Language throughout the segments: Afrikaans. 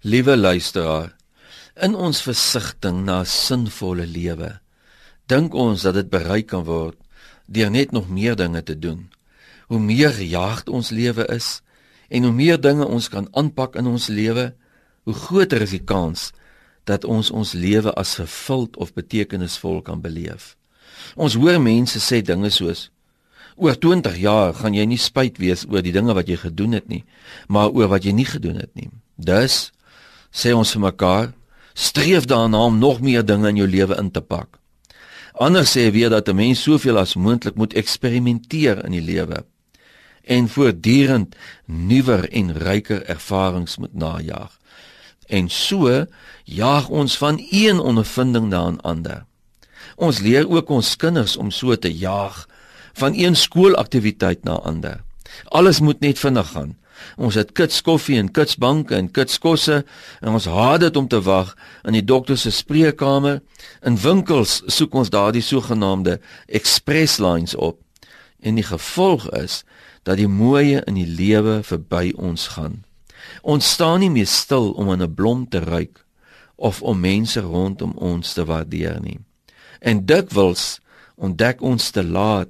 Liewe luisteraar, in ons versigtiging na 'n sinvolle lewe, dink ons dat dit bereik kan word deur net nog meer dinge te doen. Hoe meer gejaagd ons lewe is en hoe meer dinge ons kan aanpak in ons lewe, hoe groter is die kans dat ons ons lewe as vervuld of betekenisvol kan beleef. Ons hoor mense sê dinge soos oor 20 jaar gaan jy nie spyt wees oor die dinge wat jy gedoen het nie, maar oor wat jy nie gedoen het nie. Dus sê ons vir mekaar, streef daarna om nog meer dinge in jou lewe in te pak. Anders sê weer dat 'n mens soveel as moontlik moet eksperimenteer in die lewe en voortdurend nuwer en ryker ervarings moet najag. En so jaag ons van een ondervinding na 'n ander. Ons leer ook ons kinders om so te jaag van een skoolaktiwiteit na ander. Alles moet net vinnig gaan. Ons het kits koffie en kits banke en kits kosse en ons haat dit om te wag in die dokter se spreekkamer. In winkels soek ons daardie sogenaamde express lines op. En die gevolg is dat die mooie in die lewe verby ons gaan. Ons staan nie meer stil om aan 'n blom te ruik of om mense rondom ons te waardeer nie. En dikwels ontdek ons te laat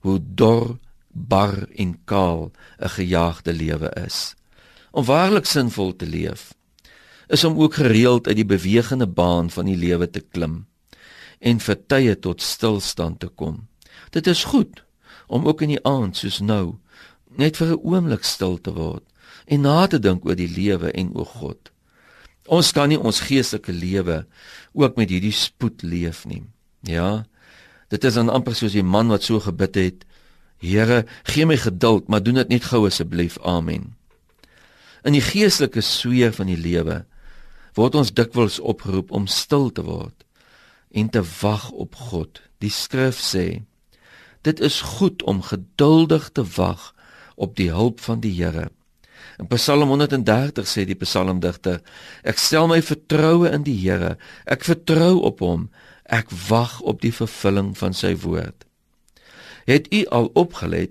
hoe dor, bar en kaal 'n gejaagde lewe is. Om waarlik sinvol te leef is om ook gereeld uit die bewegende baan van die lewe te klim en vir tye tot stilstand te kom. Dit is goed om ook in die aand soos nou net vir 'n oomblik stil te word en na te dink oor die lewe en oor God. Ons kan nie ons geestelike lewe ook met hierdie spoed leef nie. Ja, Dit is dan amper soos die man wat so gebid het: Here, gee my geduld, maar doen dit net gou asseblief. Amen. In die geestelike sweer van die lewe word ons dikwels opgeroep om stil te word en te wag op God. Die skrif sê: Dit is goed om geduldig te wag op die hulp van die Here. In Psalm 130 sê die psalmdigter: Ek stel my vertroue in die Here. Ek vertrou op hom. Ek wag op die vervulling van sy woord. Het u al opgelet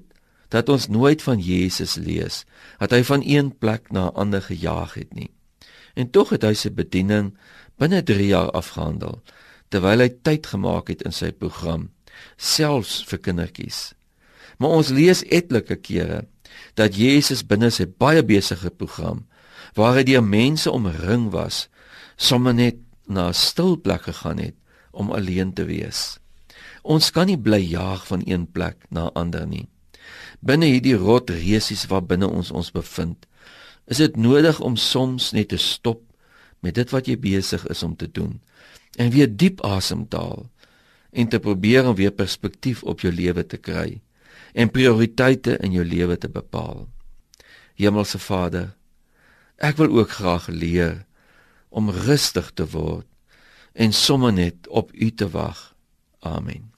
dat ons nooit van Jesus lees dat hy van een plek na 'n ander gejaag het nie. En tog het hy sy bediening binne 3 jaar afgehandel terwyl hy tyd gemaak het in sy program selfs vir kindertjies. Maar ons lees etlike kere dat Jesus binne sy baie besige program waar hy deur mense omring was, sommer net na 'n stil plek gegaan het om alleen te wees. Ons kan nie bly jaag van een plek na 'n ander nie. Binne hierdie rot resies waar binne ons ons bevind, is dit nodig om soms net te stop met dit wat jy besig is om te doen en weer diep asem te haal en te probeer om weer perspektief op jou lewe te kry en prioriteite in jou lewe te bepaal. Hemelse Vader, ek wil ook graag leer om rustig te word en sommer net op U te wag. Amen.